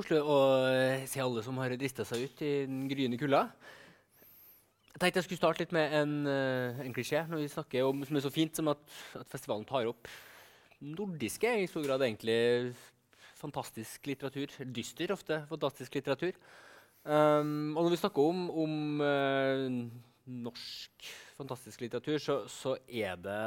Oslo og eh, se alle som har drista seg ut i den gryende kulda. Jeg tenkte jeg skulle starte litt med en, eh, en klisjé når vi snakker om som er så fint som at, at festivalen tar opp nordiske i stor grad egentlig fantastisk litteratur. Dyster ofte fantastisk litteratur. Um, og når vi snakker om, om uh, norsk fantastisk litteratur, så, så, er det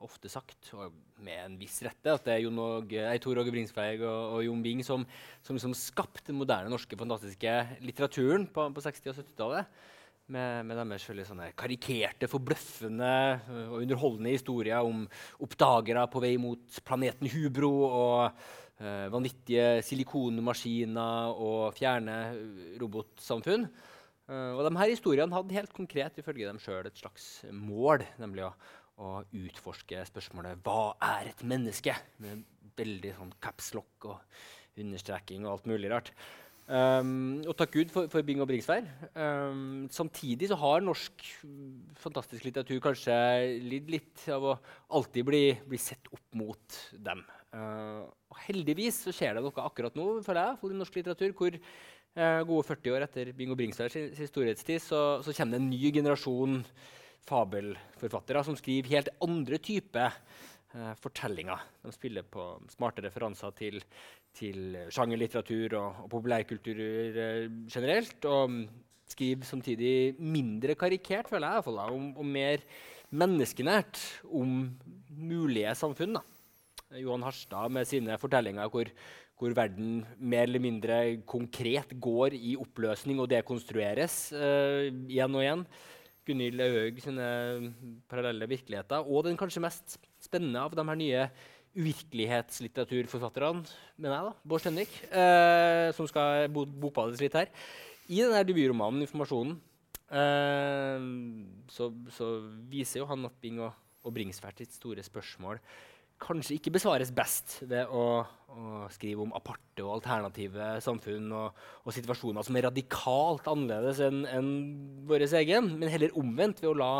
ofte sagt, og med en viss rette, at det er Jon og, Tor Åge Bringsveig og, og, Jon Bing som, som liksom skapte den moderne norske fantastiske litteraturen på, på 60- og 70-tallet. Med, med, deres sånne karikerte, forbløffende og underholdende historier om oppdagere på vei mot planeten Hubro og uh, vanvittige silikonmaskiner og fjerne robotsamfunn. Uh, og de her historiene hadde helt konkret ifølge dem sjøl et slags mål, nemlig å, å, utforske spørsmålet 'Hva er et menneske?' med veldig sånn capslock og understreking og alt mulig rart. Um, og takk Gud for, for Bing og Bringsvær. Um, samtidig så har norsk fantastisk litteratur kanskje lidd litt av å alltid bli, bli sett opp mot dem. Uh, og heldigvis så skjer det noe akkurat nå føler jeg, for norsk litteratur, hvor uh, gode 40 år etter Bing og Bringsvær sin, sin storhetstid så, så, kommer det en ny generasjon fabelforfattere som skriver helt andre typer eh, fortellinger. De spiller på smarte referanser til til sjangerlitteratur og, og populærkultur eh, generelt. Og skriver samtidig mindre karikert, føler jeg, iallfall, om, og mer menneskenært om mulige samfunn. Da. Johan Harstad med sine fortellinger hvor, hvor, verden mer eller mindre konkret går i oppløsning og dekonstrueres eh, igjen og igjen. Gunhild Øhaug sine parallelle virkeligheter. Og den kanskje mest spennende av de her nye uvirkelighetslitteraturforfatterne, mener jeg, da, Bård Stenvik, eh, som skal bo bokbades litt her. I denne debutromanen 'Informasjonen' eh, så, så, viser jo han at Bing og, og Bringsværd sitt store spørsmål kanskje ikke besvares best ved å, å skrive om aparte og alternative samfunn og, og, situasjoner som er radikalt annerledes enn en vår egen, men heller omvendt ved å la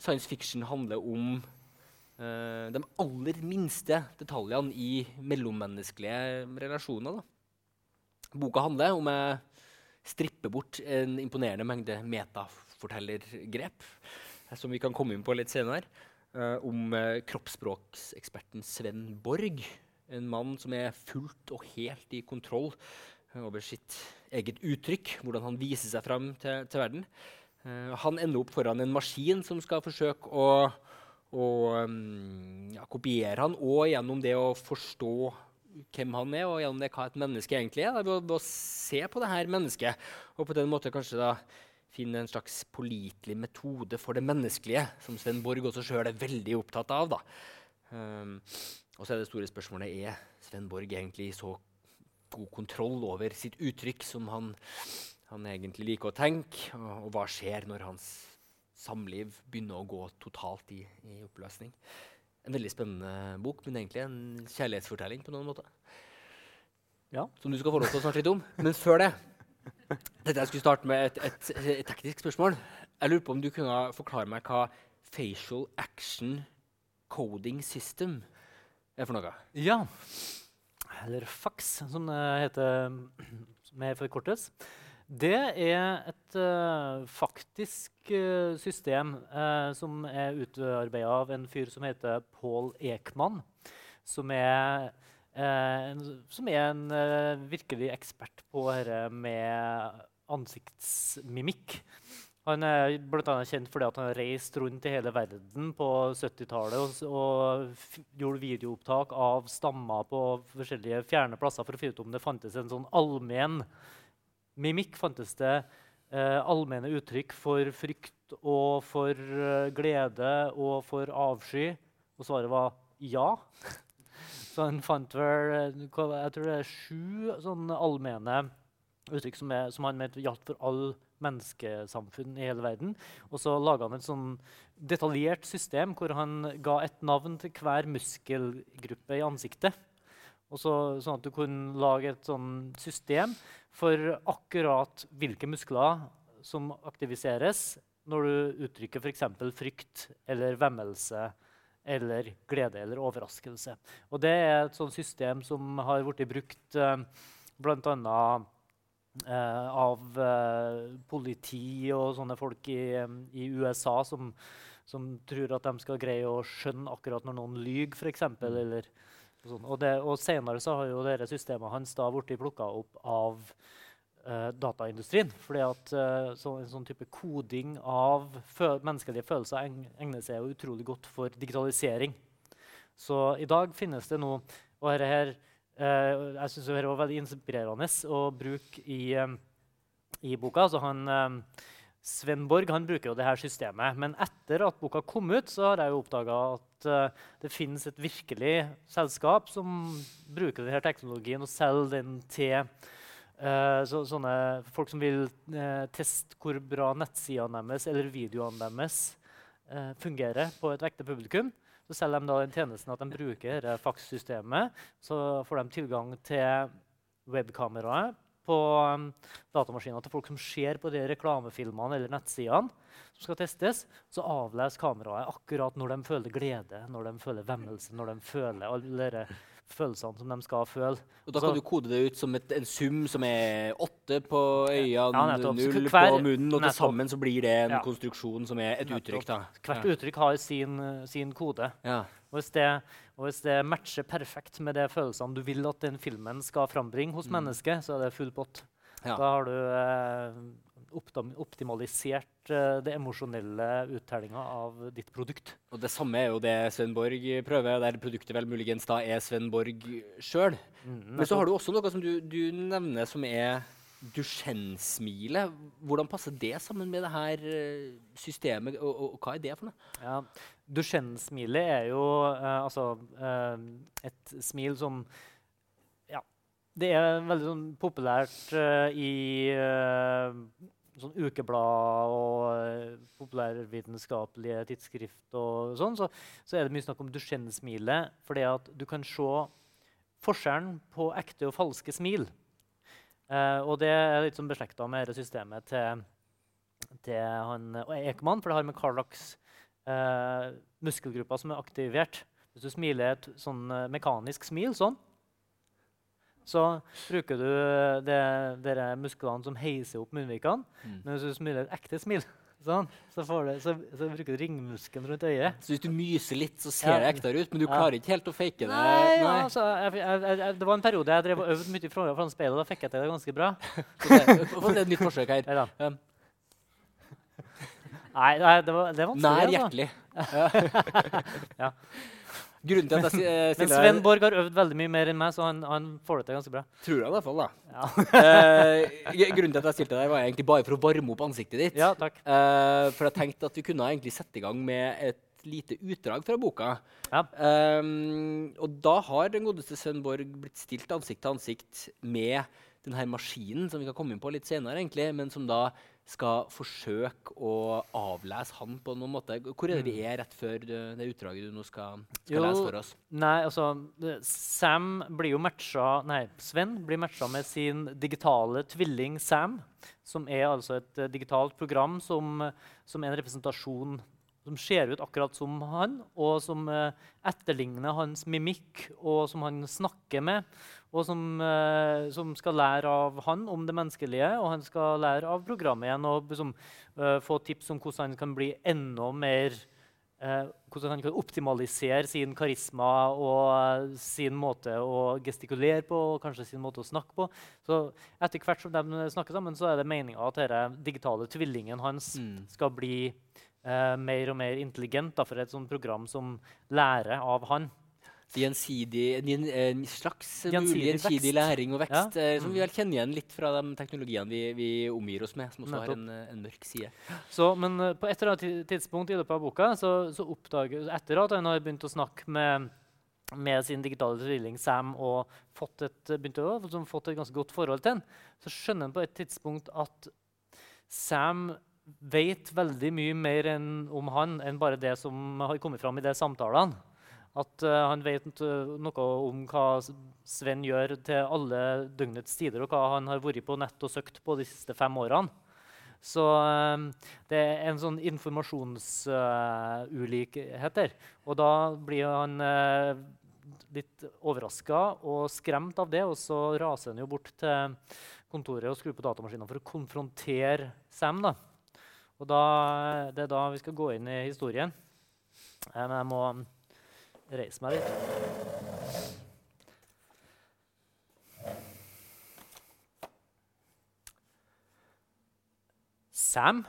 science fiction handle om uh, de aller minste detaljene i mellommenneskelige relasjoner. Da. Boka handler om å strippe bort en imponerende mengde metafortellergrep, eh, som vi kan komme inn på litt senere. Uh, om uh, kroppsspråkseksperten Sven Borg. En mann som er fullt og helt i kontroll uh, over sitt eget uttrykk. Hvordan han viser seg fram til, til verden. han ender opp foran en maskin som skal forsøke å å um, ja, kopiere han, og gjennom det å forstå hvem han er, og gjennom det hva et menneske egentlig er. Ved å, se på det her mennesket, og på den måten kanskje da finne en slags pålitelig metode for det menneskelige, som Sven Borg også sjøl er veldig opptatt av. Um, og så er det store spørsmålet er Sven Borg egentlig så god kontroll over sitt uttrykk som han, han egentlig liker å tenke, og, og hva skjer når hans samliv begynner å gå totalt i, i, oppløsning. En veldig spennende bok, men egentlig en kjærlighetsfortelling på noen måter. Ja. Som du skal få lov til å snakke litt om. Men før det dette Jeg skulle starte med et, et, et, teknisk spørsmål. Jeg lurer på om du kunne forklare meg hva facial action coding system er for noe? Ja. Eller FAX, som det heter med forkortes. Det er et uh, faktisk uh, system uh, som er utarbeida av en fyr som heter Paul Ekman. Som er, som er en virkelig ekspert på dette med ansiktsmimikk. Han er blant annet kjent fordi han har reist rundt i hele verden på 70-tallet og, og gjorde videoopptak av stammer på forskjellige fjerne plasser for å finne ut om det fantes en sånn allmenn mimikk fantes det eh, allmenne uttrykk for frykt og for eh, glede og for avsky. Og svaret var ja. Så han eh, jeg tror det er sju sånne allmenne uttrykk som, er, som han mente gjaldt for alle menneskesamfunn i hele verden. Og så laga han et sånn detaljert system hvor han ga et navn til hver muskelgruppe i ansiktet. Og så, sånn at du kunne lage et sånn system for akkurat hvilke muskler som aktiviseres når du uttrykker f.eks. frykt eller vemmelse eller glede eller overraskelse. Og det er et sånt system som har blitt brukt eh, bl.a. Uh, av uh, politi og sånne folk i, um, i USA som, som, tror at de skal greie å skjønne akkurat når noen lyver, f.eks. Mm. Eller, og, sånn. og, og senere så har jo dette systemet hans da blitt plukka opp av uh, dataindustrien. fordi at så, en sånn type koding av fø menneskelige følelser egner seg utrolig godt for digitalisering. Så i dag finnes det noe Og dette her Uh, jeg syns det var veldig inspirerende å bruke i, um, i boka. Altså han, um, Sven Borg han bruker jo det her systemet. Men etter at boka kom ut, så har jeg jo oppdaga at uh, det finnes et virkelig selskap som bruker denne teknologien og selger den til uh, så, sånne folk som vil teste hvor bra nettsidene deres eller videoene deres fungerer på et ekte publikum. Så selger de da den tjenesten at de bruker fakssystemet. Så får de tilgang til webkameraet på um, datamaskiner til folk som ser på de reklamefilmene eller nettsidene som skal testes. Så avleser kameraet akkurat når de føler glede, når de føler vemmelse, når de føler alle følelsene som de skal føle. Og Da kan så, du kode det ut som et, en sum som er åtte på øynene, ja, null på munnen, og til sammen så blir det en ja. konstruksjon som er et nettopp. uttrykk. da. Hvert uttrykk har sin, sin kode. Og hvis, det, og hvis, det, matcher perfekt med de følelsene du vil at den filmen skal frambringe hos mm. mennesket, så er det full pott. Da har du eh, optimalisert uh, det emosjonelle uttellinga av ditt produkt. Og Det samme er jo det Sven Borg prøver, der produktet vel muligens da er Sven Borg sjøl. Mm, Men så har du også noe som du, du nevner som er Duchenne-smilet. Hvordan passer det sammen med det her eh, systemet, og, og, og hva er det for noe? Ja, Duchenne-smilet er jo eh, altså, eh, et smil som det er veldig sånn, populært uh, i uh, sånn ukeblad og uh, populærvitenskapelige tidsskrift og sånn, så, så, er det mye snakk om Duchenne-smilet. Fordi at du kan se forskjellen på ekte og falske smil. og det er litt sånn beslekta med dette systemet til, til han, Ekman, for det har med hva slags muskelgrupper som er aktivert. Hvis du smiler et sånn mekanisk smil sånn, så bruker du de musklene som heiser opp munnvikene. Mm. Men hvis du smiler et ekte smil, sånn, så, du, så, så, bruker du ringmuskelen rundt øyet. Så hvis du myser litt, så ser ja. det ektere ut, men du ja. klarer ikke helt å fake det? Nei, Nei. Altså, jeg, jeg, jeg, Det var en periode jeg drev og øvde mye foran speilet, og da fikk jeg til det ganske bra. Så det er et nytt forsøk her. Um. nei, det, var, det var vanskelig. Nær altså. hjertelig. ja. Grunnen til at jeg stiller... Men Sven Borg har øvd veldig mye mer enn meg, så han, han får det til ganske bra. Tror jeg i hvert fall, da. Ja. uh, grunnen til at jeg stilte deg, var egentlig bare for å varme opp ansiktet ditt. Ja, takk. Uh, for jeg tenkte at vi kunne egentlig sette i gang med et lite utdrag fra boka. Ja. Um, og da har den godeste Sven Borg blitt stilt ansikt til ansikt med denne maskinen, som vi kan komme inn på litt senere, egentlig, men som da skal forsøke å avlese han på noen måte. Hvor er det vi mm. er rett før det, det utdraget du nå skal, skal jo, lese for oss? Nei, altså, Sam blir jo matcha, nei, Sven blir matcha med sin digitale tvilling Sam, som er altså et uh, digitalt program som, som, er en representasjon som ser ut akkurat som han, og som uh, etterligner hans mimikk, og som han snakker med og som, uh, som, skal lære av han om det menneskelige, og han skal lære av programmet igjen og liksom, uh, få tips om hvordan han kan bli enda mer uh, Hvordan han kan optimalisere sin karisma og sin måte å gestikulere på og kanskje sin måte å snakke på. Så etter hvert som de snakker sammen, så er det meninga at denne digitale tvillingen hans mm. skal bli mer og mer intelligent da, for et sånt program som lærer av han gjensidig, en, en slags mulig gjensidig læring og vekst, ja. eh, som vi vel kjenner igjen litt fra de teknologiene vi, vi omgir oss med, som også har en, en, mørk side. Så, men på et eller annet tidspunkt i løpet av boka, så, så oppdager, etter at han har begynt å snakke med, med sin digitale tvilling Sam og fått et, å, fått et ganske godt forhold til ham, så skjønner han på et tidspunkt at Sam vet veldig mye mer enn, om han enn bare det som har kommet fram i de samtalene. At uh, han vet noe om hva Sven gjør til alle døgnets tider, og hva han har vært på nett og søkt på de siste fem årene. Så uh, det er en sånn informasjonsulikhet uh, der. Og da blir han litt overraska og skremt av det. Og så raser han jo bort til kontoret og skrur på datamaskinen for å konfrontere Sam. da. Og da, Det er da vi skal gå inn i historien. Men jeg må reise meg litt. Sam,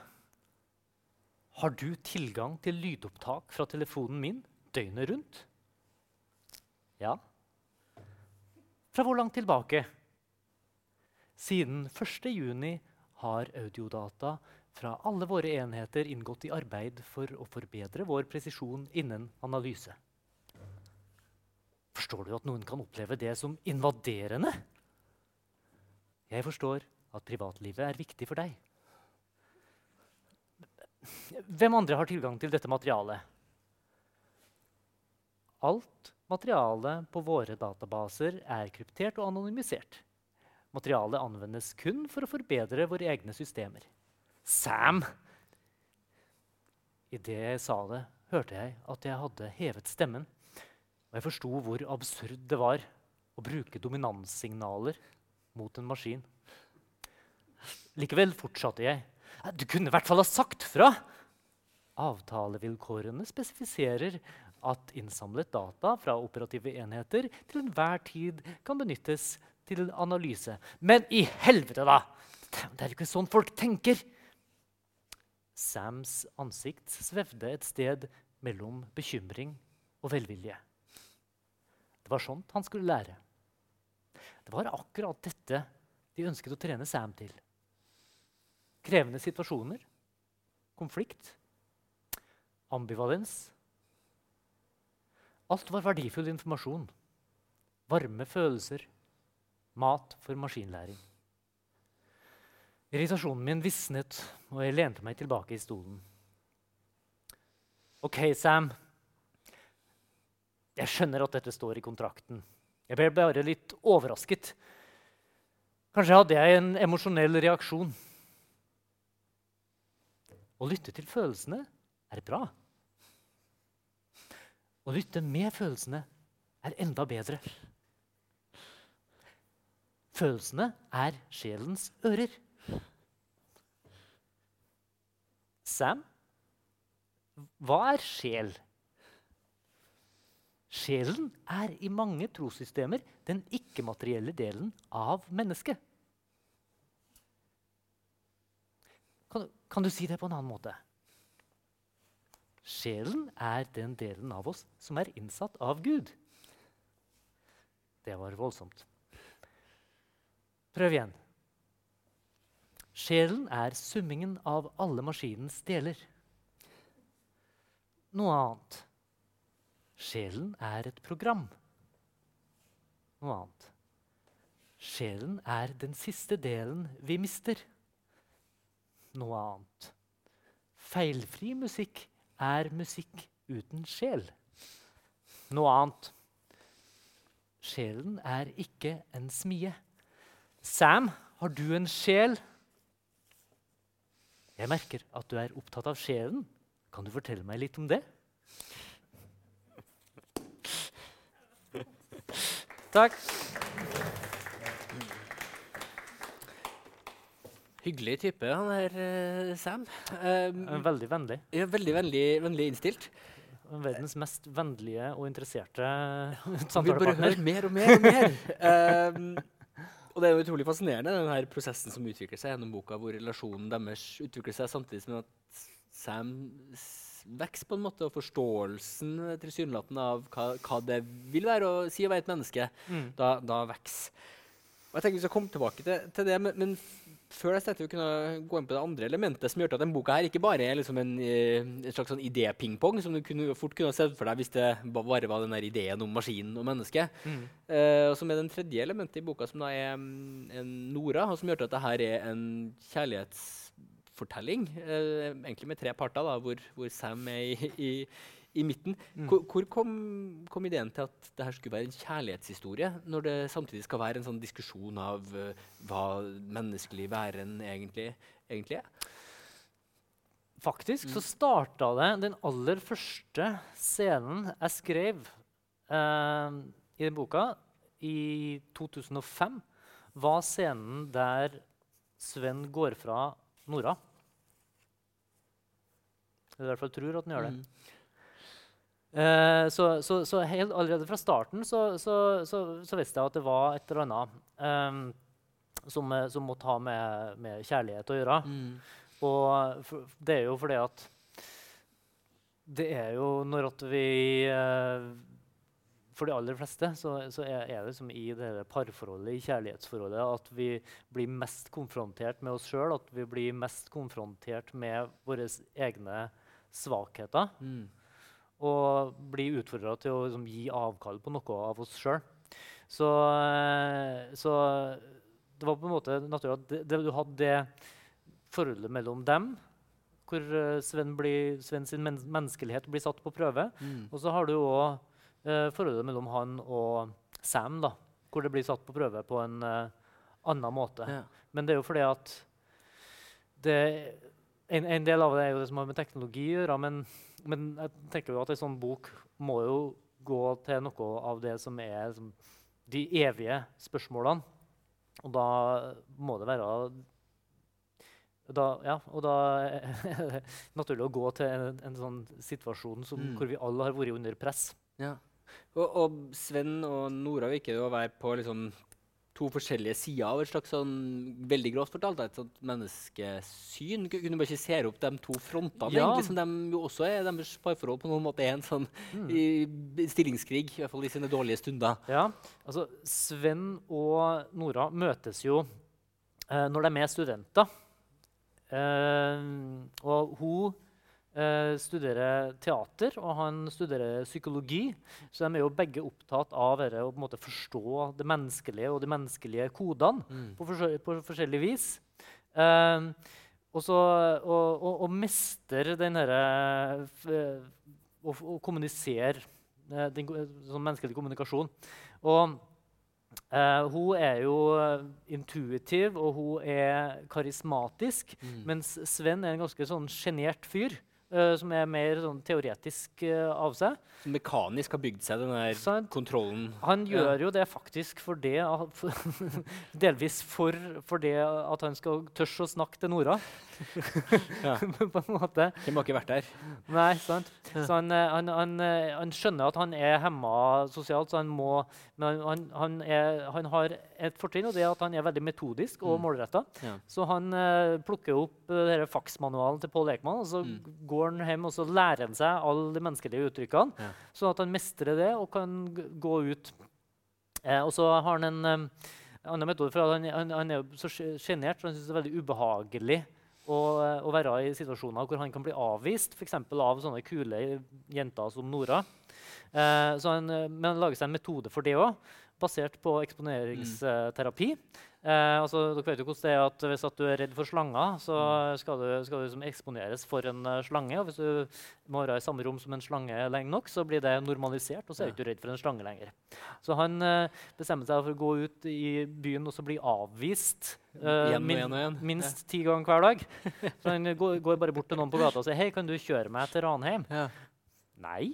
har du tilgang til lydopptak fra telefonen min døgnet rundt? Ja. Fra hvor langt tilbake? Siden 1.6 har audiodata fra alle våre enheter inngått i arbeid for å forbedre vår presisjon innen analyse. Forstår du at noen kan oppleve det som invaderende? Jeg forstår at privatlivet er viktig for deg. Hvem andre har tilgang til dette materialet? Alt materialet på våre databaser er kryptert og anonymisert. Materialet anvendes kun for å forbedre våre egne systemer. Sam! Idet jeg sa det, hørte jeg at jeg hadde hevet stemmen. Og jeg forsto hvor absurd det var å bruke dominanssignaler mot en maskin. Likevel fortsatte jeg. Du kunne i hvert fall ha sagt fra! Avtalevilkårene spesifiserer at innsamlet data fra operative enheter til enhver tid kan benyttes til analyse. Men i helvete, da! Det er jo ikke sånn folk tenker! Sams ansikt svevde et sted mellom bekymring og velvilje. Det var sånt han skulle lære. Det var akkurat dette de ønsket å trene Sam til. Krevende situasjoner, konflikt, ambivalens. Alt var verdifull informasjon. Varme følelser. Mat for maskinlæring. Irritasjonen min visnet, og jeg lente meg tilbake i stolen. OK, Sam. Jeg skjønner at dette står i kontrakten. Jeg ble bare litt overrasket. Kanskje hadde jeg en emosjonell reaksjon. Å lytte til følelsene er bra. Å lytte med følelsene er enda bedre. Følelsene er sjelens ører. Sam, hva er sjel? Sjelen er i mange trossystemer den ikke-materielle delen av mennesket. Kan, kan, du si det på en annen måte? Sjelen er den delen av oss som er innsatt av Gud. Det var voldsomt. Prøv igjen. Sjelen er summingen av alle maskinens deler. Noe annet. Sjelen er et program. Noe annet. Sjelen er den siste delen vi mister. Noe annet. Feilfri musikk er musikk uten sjel. Noe annet. Sjelen er ikke en smie. Sam, har du en sjel? Jeg merker at du er opptatt av sjelen. Kan du fortelle meg litt om det? Takk. Hyggelig type, han der uh, Sam. Um, veldig vennlig. Ja, veldig vennlig, vennlig innstilt. Verdens mest vennlige og interesserte samtalepartner. Vi bare hører mer og mer og mer. um, Og det er jo utrolig fascinerende, denne prosessen som utvikler seg gjennom boka, hvor relasjonen deres utvikler seg samtidig som at Sam vokser på en måte, og forståelsen tilsynelatende av hva, hva, det vil være å si å være et menneske, mm. da, da vokser. Og jeg tenker Vi skal komme tilbake til, til det, men, men før dette vi kunne gå inn på det andre elementet som gjør at denne boka her ikke bare er liksom en, eh, en, slags sånn idépingpong, som du kunne, fort kunne sett for deg hvis det bare var den ideen om maskinen og mennesket. Mm. Uh, og som er den tredje elementet i boka, som da er um, en Nora, og som gjør at dette her er en kjærlighetsfortelling. Uh, egentlig med tre parter, da, hvor, hvor Sam er i, i i midten. Mm. Hvor, hvor kom, kom, ideen til at dette skulle være en kjærlighetshistorie, når det samtidig skal være en sånn diskusjon av uh, hva menneskelig væren egentlig, egentlig er? Faktisk så starta det Den aller første scenen jeg skrev, uh, i den boka, i 2005, var scenen der Sven går fra Nora. Eller i hvert fall tror at han gjør det. Mm. Eh, så, så, så helt, allerede fra starten så, så, så, så visste jeg at det var et eller annet eh, som, som måtte ha med, med kjærlighet å gjøre. Mm. Og for, det er jo fordi at Det er jo når at vi eh, For de aller fleste så, så er, er det som i det parforholdet, i kjærlighetsforholdet, at vi blir mest konfrontert med oss sjøl. At vi blir mest konfrontert med våre egne svakheter. Mm. Og blir utfordra til å liksom, gi avkall på noe av oss sjøl. Så, eh, så det var på en måte naturlig at det, det, du hadde det forholdet mellom dem, hvor eh, Sven, blir, Sven sin men menneskelighet blir satt på prøve. Mm. Og så har du òg eh, forholdet mellom han og Sam, da, hvor det blir satt på prøve på en eh, annen måte. Ja. Men det er jo fordi at det, en, en del av det er jo det som har med teknologi å gjøre, men, men jeg tenker jo at en sånn bok må jo gå til noe av det som er som, de evige spørsmålene. Og da må det være da, ja, og da er det naturlig å gå til en, en sånn situasjon som, Mm. hvor vi alle har vært under press. Ja. Og, og Sven og Nora virker å være på liksom to forskjellige sider av et slags sånn veldig grovt fortalt et sånt menneskesyn. Kunne du bare ikke se opp de to frontene, Ja. egentlig, som de jo også er deres parforhold på noen måte er en sånn Mm. i, stillingskrig, i hvert fall i sine dårlige stunder. Ja, altså Sven og Nora møtes jo eh, når de er studenter. Eh, og hun eh, studerer teater, og han studerer psykologi. Så de er jo begge opptatt av det, å måte forstå det menneskelige og de menneskelige kodene på, forskjell, på forskjellig vis. Eh, og så og, og, og mester den herre f- Å kommunisere eh, den, sånn menneskelig kommunikasjon. Og eh, hun er jo eh, intuitiv, og hun er karismatisk. Mm. Mens Sven er en ganske sånn sjenert fyr, eh, som er mer sånn teoretisk uh, av seg. Som mekanisk har bygd seg den der kontrollen. Han Ja. gjør jo det faktisk for det at- for, Delvis for, for det at han skal tørre å snakke til Nora. Ja. på en måte. De har ikke vært der. Nei, sant? Så han, eh, han, han, han skjønner at han er hemma sosialt, så han må Men han, han, er, han har et fortrinn, og det er at han er veldig metodisk og Mm. målretta. Ja. Så han uh, plukker opp uh, faksmanualen til Pål Ekman, og så Mm. går han hjem og så lærer han seg alle de menneskelige uttrykkene, Ja. sånn at han mestrer det og kan gå ut. Eh, og så har han en um, annen metode, for han, han, han er jo så sj- sjenert, så han syns det er veldig ubehagelig å, eh, å være i situasjoner hvor han kan bli avvist, f.eks. av sånne kule jenter som Nora. Eh, så han, eh, men han lager seg en metode for det òg, basert på eksponeringsterapi. Eh, altså, dere vet jo hvordan det er at Hvis at du er redd for slanger, så skal du, skal du liksom eksponeres for en uh, slange. og Hvis du må være i samme rom som en slange lenge nok, så blir det normalisert. og så er du ikke redd for en slange lenger. Så han uh, bestemmer seg for å gå ut i byen og så bli avvist. uh, min-. Minst ti ganger hver dag. Så han går, går bare bort til noen på gata og sier hei, kan du kjøre meg til Ranheim. Ja. Nei.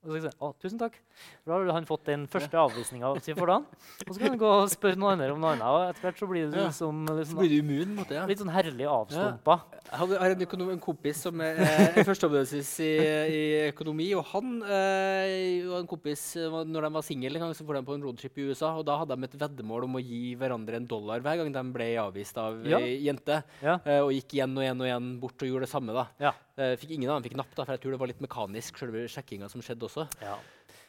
Og så sier han, å, tusen takk. For da har han fått den første avvisninga for dagen. Og så kan han gå og spørre noen andre om noe annet. Og etter hvert så blir det Ja. liksom, liksom blir du immun mot det. Ja. litt sånn herlig avstumpa. Jeg hadde- har en, økonom, en kompis som er eh, førsteamanuensis i, i økonomi. Og han eh, og en kompis eh, når de var single, en gang, så var de på en roadtrip i USA. Og da hadde de et veddemål om å gi hverandre en dollar hver gang de ble avvist av Ja. ei jente. Ja. eh, og gikk igjen og igjen og igjen bort og gjorde det samme. da. Ja. Eh, fikk ingen av dem fikk napp, da, for jeg tror det var litt mekanisk, sjekkinga som skjedde også. Ja.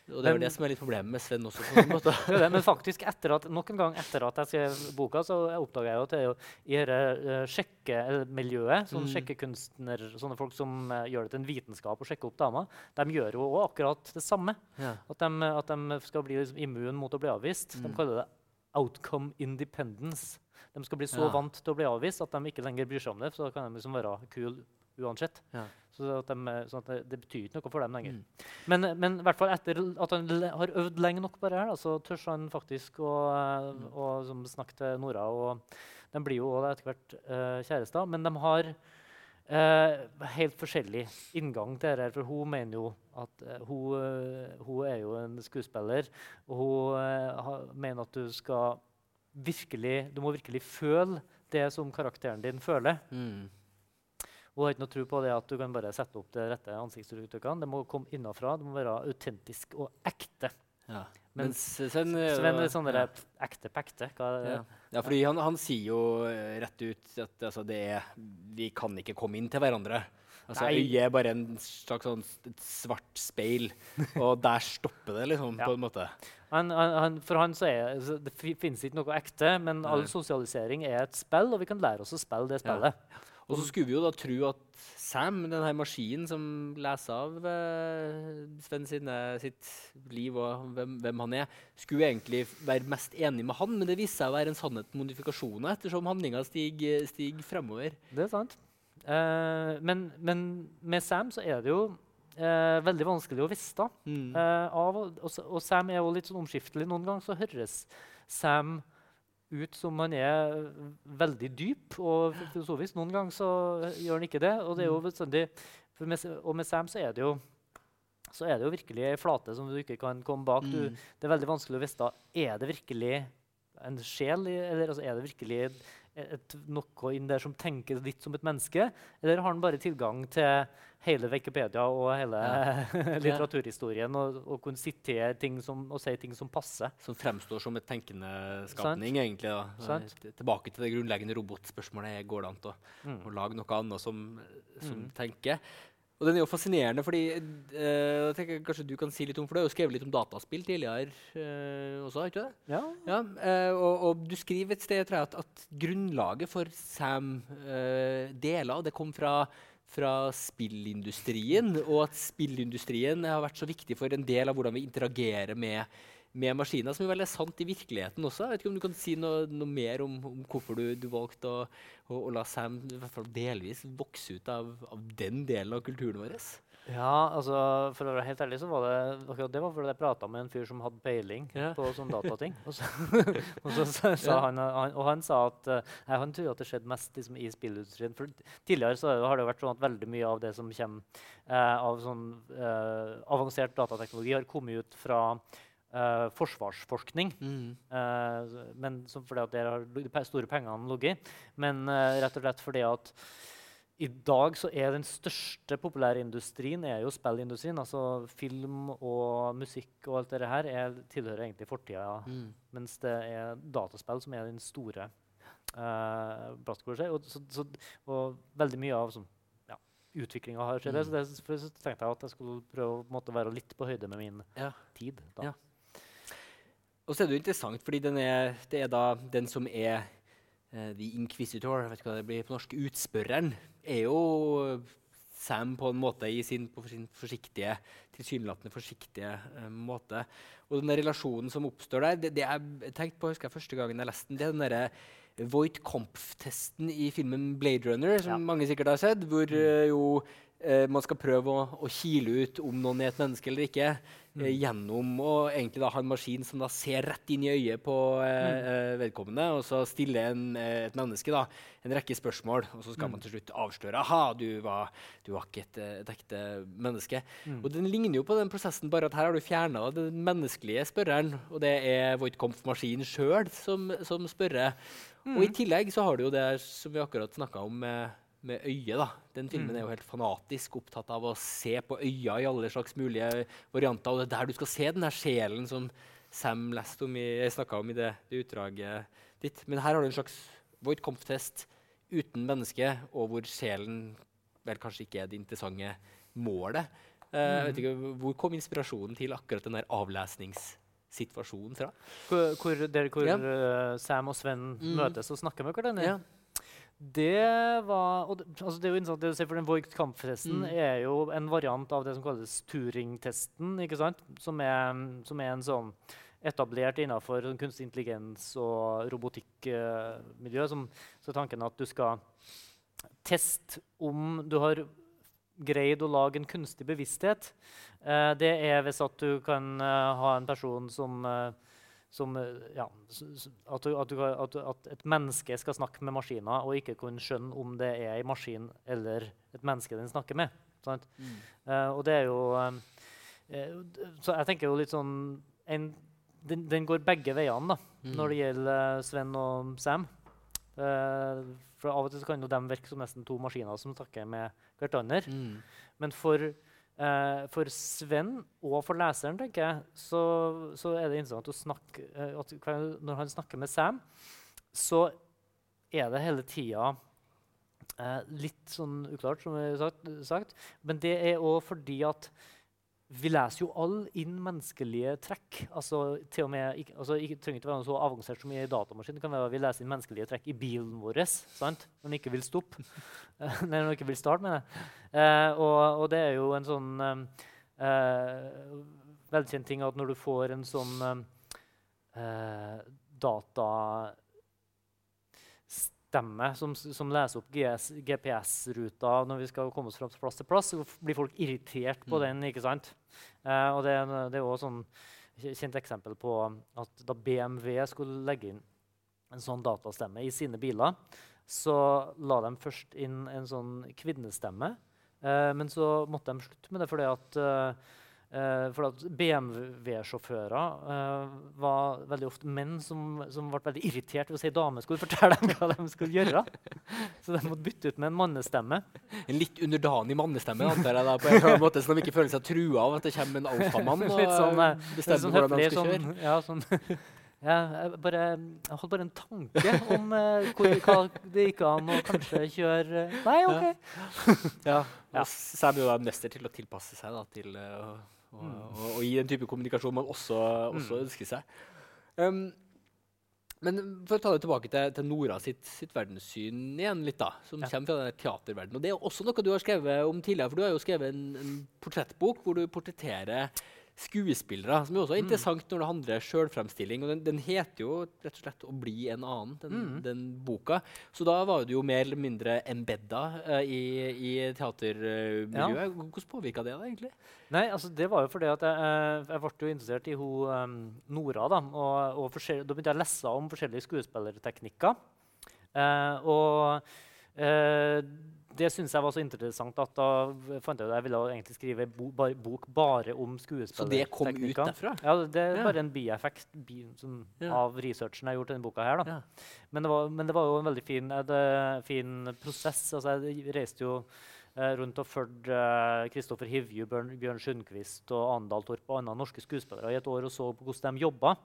Og det er jo det som er litt problemet med Sven også. på en måte. Er Men faktisk, etter at, nok en gang etter at jeg skrev boka, så oppdaga jeg jo at det er jo i dette uh, sjekkemiljøet, sånn Mm. sjekkekunstner, sånne folk som uh, gjør det til en vitenskap å sjekke opp damer, de gjør jo òg akkurat det samme. Ja. At de, at de skal bli liksom immun mot å bli avvist. De Mm. kaller det outcome independence. De skal bli så Ja. vant til å bli avvist at de ikke lenger bryr seg om det. Så da kan de liksom være kul uansett. Ja. Så at, de, sånn det, det betyr ikke noe for dem lenger. Mm. Men, men i hvert fall etter at han har øvd lenge nok på det her, da, så tør han faktisk å, Mm. å som snakke til Nora. Og de blir jo etter hvert uh, kjærester. Men de har uh, helt forskjellig inngang til dette. For hun mener jo at uh, hun, hun, er jo en skuespiller, og hun mener at du skal virkelig Du må virkelig føle det som karakteren din føler. Mm. Hun har ikke noe tro på det at du kan bare sette opp det rette ansiktsuttrykkene. Det må komme innafra. Det må være autentisk og ekte. Ja. Mens Mens Sven er Sven er sånn ja. ekte pekte. Ja. ja, fordi han, han sier jo eh, rett ut at altså, det er, vi kan ikke komme inn til hverandre. Altså. Øyet er bare en slags sånn et svart speil, og der stopper det, liksom. Ja. på en måte. Han, han, for han så er så det fi- finnes ikke noe ekte, men all sosialisering er et spill, og vi kan lære oss å spille det spillet. Og så skulle vi jo da tro at Sam, den her maskinen som leser av eh, Sven sine, sitt liv og hvem, hvem han er, skulle egentlig være mest enig med han, men det viste seg å være en sannhet med modifikasjoner ettersom handlinga stiger, stig fremover. Det er sant. Eh, men, men med Sam så er det jo eh, veldig vanskelig å vite. Mm. Eh, av, og, og, Sam er jo litt sånn omskiftelig. Noen ganger så høres Sam ut som han er veldig dyp og filosofisk. Noen ganger så gjør han ikke det. Og, det er bestandig, for med, og med Sam så er det jo så er det jo virkelig ei flate som du ikke kan komme bak. Du, Mm. det er veldig vanskelig å vite er det virkelig en sjel, eller altså, er det virkelig et, noe inn der som tenker litt som et menneske? Eller har han bare tilgang til hele Wikipedia og hele litteraturhistorien og, og kunne sitere ting som, og si ting som passer? Som fremstår som et tenkende skapning, egentlig. da. Sant. Eh, Tilbake til det grunnleggende robotspørsmålet. Går det an å, Mm. lage noe annet som, som Mm. tenker? Og den er jo fascinerende, fordi jeg tenker Kanskje du kan si litt om For du har jo skrevet litt om dataspill tidligere eh, også, har ikke det? Ja. Ja, eh, og, og du skriver et sted tror jeg, at, at grunnlaget for Sam deler av det kom fra, fra spillindustrien, og at spillindustrien har vært så viktig for en del av hvordan vi interagerer med, med maskiner, som er sant i virkeligheten også. Jeg vet ikke om du kan si noe, noe mer om, om hvorfor du, du valgte å, å, å la Sam delvis vokse ut av, av den delen av kulturen vår? Ja, altså For å være helt ærlig så var det akkurat det var fordi jeg prata med en fyr som hadde peiling Ja. på sånne datating. Og så, og så så, Ja. han, han, og han sa at uh, han tror at det skjedde mest liksom, i spillindustrien. For tidligere så har det vært sånn at veldig mye av det som kommer uh, av sånn uh, avansert datateknologi, har kommet ut fra eh, forsvarsforskning. Eh, men fordi at der har de store pengene ligget. Men uh, rett og slett fordi at i dag så er den største populærindustrien er jo spillindustrien. Altså film og musikk og alt det her er, tilhører egentlig fortida. Mm. Mens det er dataspill som er den store uh. Og, så, så, og veldig mye av sånn, ja, utviklinga har skjedd. Mm. Så, det, så tenkte jeg at jeg skulle prøve å måtte, være litt på høyde med min Ja. tid. Da. Og så er det jo interessant, fordi den er, det er da den som er uh, The Inquisitor, jeg vet ikke hva det blir på norsk, utspørreren, er jo Sam på en måte i sin, på sin forsiktige, tilsynelatende forsiktige uh, måte. Og den relasjonen som oppstår der, det, det jeg tenkte på, husker jeg første gangen jeg leste den, det er den derre Voight Compf-testen i filmen Blade Runner, som Ja. mange sikkert har sett, hvor uh, jo eh, man skal prøve å, å kile ut om noen er et menneske eller ikke, eh, gjennom å egentlig da ha en maskin som da ser rett inn i øyet på eh, eh, vedkommende, og så stiller en, eh, et menneske da, en rekke spørsmål, og så skal man til slutt avsløre aha, du var, du var ikke et, eh, et ekte menneske. Og den ligner jo på den prosessen, bare at her har du fjerna den menneskelige spørreren, og det er Voight Kampf-maskinen sjøl som, som spørrer. Og i tillegg så har du jo det som vi akkurat snakka om med, med øyet. da. Den filmen er jo helt fanatisk opptatt av å se på øya i alle slags mulige varianter. Og det er der du skal se den der sjelen som Sam leste om i, snakka om i det, det utdraget ditt. Men her har du en slags Voight Kampf-test uten menneske, og hvor sjelen vel kanskje ikke er det interessante målet. Eh, jeg vet ikke, Hvor kom inspirasjonen til akkurat den der avlesningssituasjonen fra? Hvor, hvor, der hvor Ja. eh, Sam og Sven Mm. møtes og snakker med hverandre. Ja. Det var og det, altså det er jo interessant det å se, for Den Voigt kamptesten Mm. er jo en variant av det som kalles Turing-testen. ikke sant? Som er, som er en sånn etablert innenfor sånn kunstig intelligens og robotikkmiljø. som så er tanken at du skal teste om du har greid å lage en kunstig bevissthet. Uh, det er hvis at du kan uh, ha en person som eh, som eh, ja, at, du, at, du, at, et menneske skal snakke med maskiner og ikke kunne skjønne om det er en maskin eller et menneske den snakker med. Sant? Uh, og det er jo eh, Så jeg tenker jo litt sånn en, den, den går begge veiene da, Mm. når det gjelder Sven og Sam. Uh, for av og til så kan jo de virke som nesten to maskiner som snakker med hverandre. Mm. Men for, eh, for Sven og for leseren tenker jeg, så, så er det interessant å snakke eh, at Når han snakker med Sam, så er det hele tida eh, litt sånn uklart, som jeg har sagt, sagt. Men det er òg fordi at vi leser jo alle inn menneskelige trekk. Altså, til og med, ikke, altså, ikke, trenger ikke være så avansert som i datamaskinen. datamaskin. Det kan være at vi leser inn menneskelige trekk i bilen vår sant? når den ikke vil stoppe. Når den ikke vil starte, mener jeg. Eh, og, og det er jo en sånn eh, eh, velkjent ting at når du får en sånn eh, eh, datastemme som, som leser opp GPS-ruta når vi skal komme oss fra plass til plass, så blir folk irritert på Mm. den. ikke sant? Eh, og det, det er også sånn kjent eksempel på at da BMW skulle legge inn en sånn datastemme i sine biler, så la de først inn en sånn kvinnestemme. Eh, men så måtte de slutte med det fordi at, eh, eh, at BMW-sjåfører eh, var veldig ofte menn som, som ble veldig irritert hvis ei dame skulle fortelle dem hva de skulle gjøre. Så de måtte bytte ut med en mannestemme. En litt underdanig mannestemme, antar jeg, da, på en måte, så de ikke føler seg trua av at det kommer en alfamann og sånn, eh, eh, bestemmer sånn hvordan de skal kjøre. sånn, ja, sånn ja, jeg, bare, jeg hadde bare en tanke om eh, hvor, hva det gikk an å kanskje kjøre Nei, OK. Ja. Ja. ja. Så er jo da mester til å tilpasse seg da, til eh, å, Mm. å, å gi den type kommunikasjon man også, også Mm. ønsker seg. Um, men for å ta det tilbake til, til Nora sitt, sitt verdenssyn igjen litt, da, som Ja. kommer fra denne teaterverdenen. Og det er også noe du har skrevet om tidligere, for du har jo skrevet en, en portrettbok hvor du portretterer skuespillere, som er også Mm. interessant når det handler sjølfremstilling. Og den, den heter jo rett og slett 'Å bli en annen', den, Mm. den boka. Så da var du jo mer eller mindre embedda uh, i, i teatermiljøet. Hvordan påvirka det deg egentlig? Nei, altså det var jo fordi at jeg, eh, jeg ble jo interessert i hun um, Nora. da, og, og Da begynte jeg å lese om forskjellige skuespillerteknikker. Uh, og eh, det syns jeg var så interessant at da fant jeg ut at jeg ville egentlig skrive bo, bar, bok bare om Så det kom ut skuespillerteknikker. derfra? Ja, det er Ja. bare en bieffekt bi, som, Ja. av researchen jeg har gjort i denne boka. her. Ja. Men, det var, men det var jo en veldig fin, eh, det, fin prosess. Altså, jeg reiste jo eh, rundt og fulgte Kristoffer Hivju, Bjørn, Bjørn Sundquist og Andal Torp og andre norske skuespillere i et år og så på hvordan de jobba.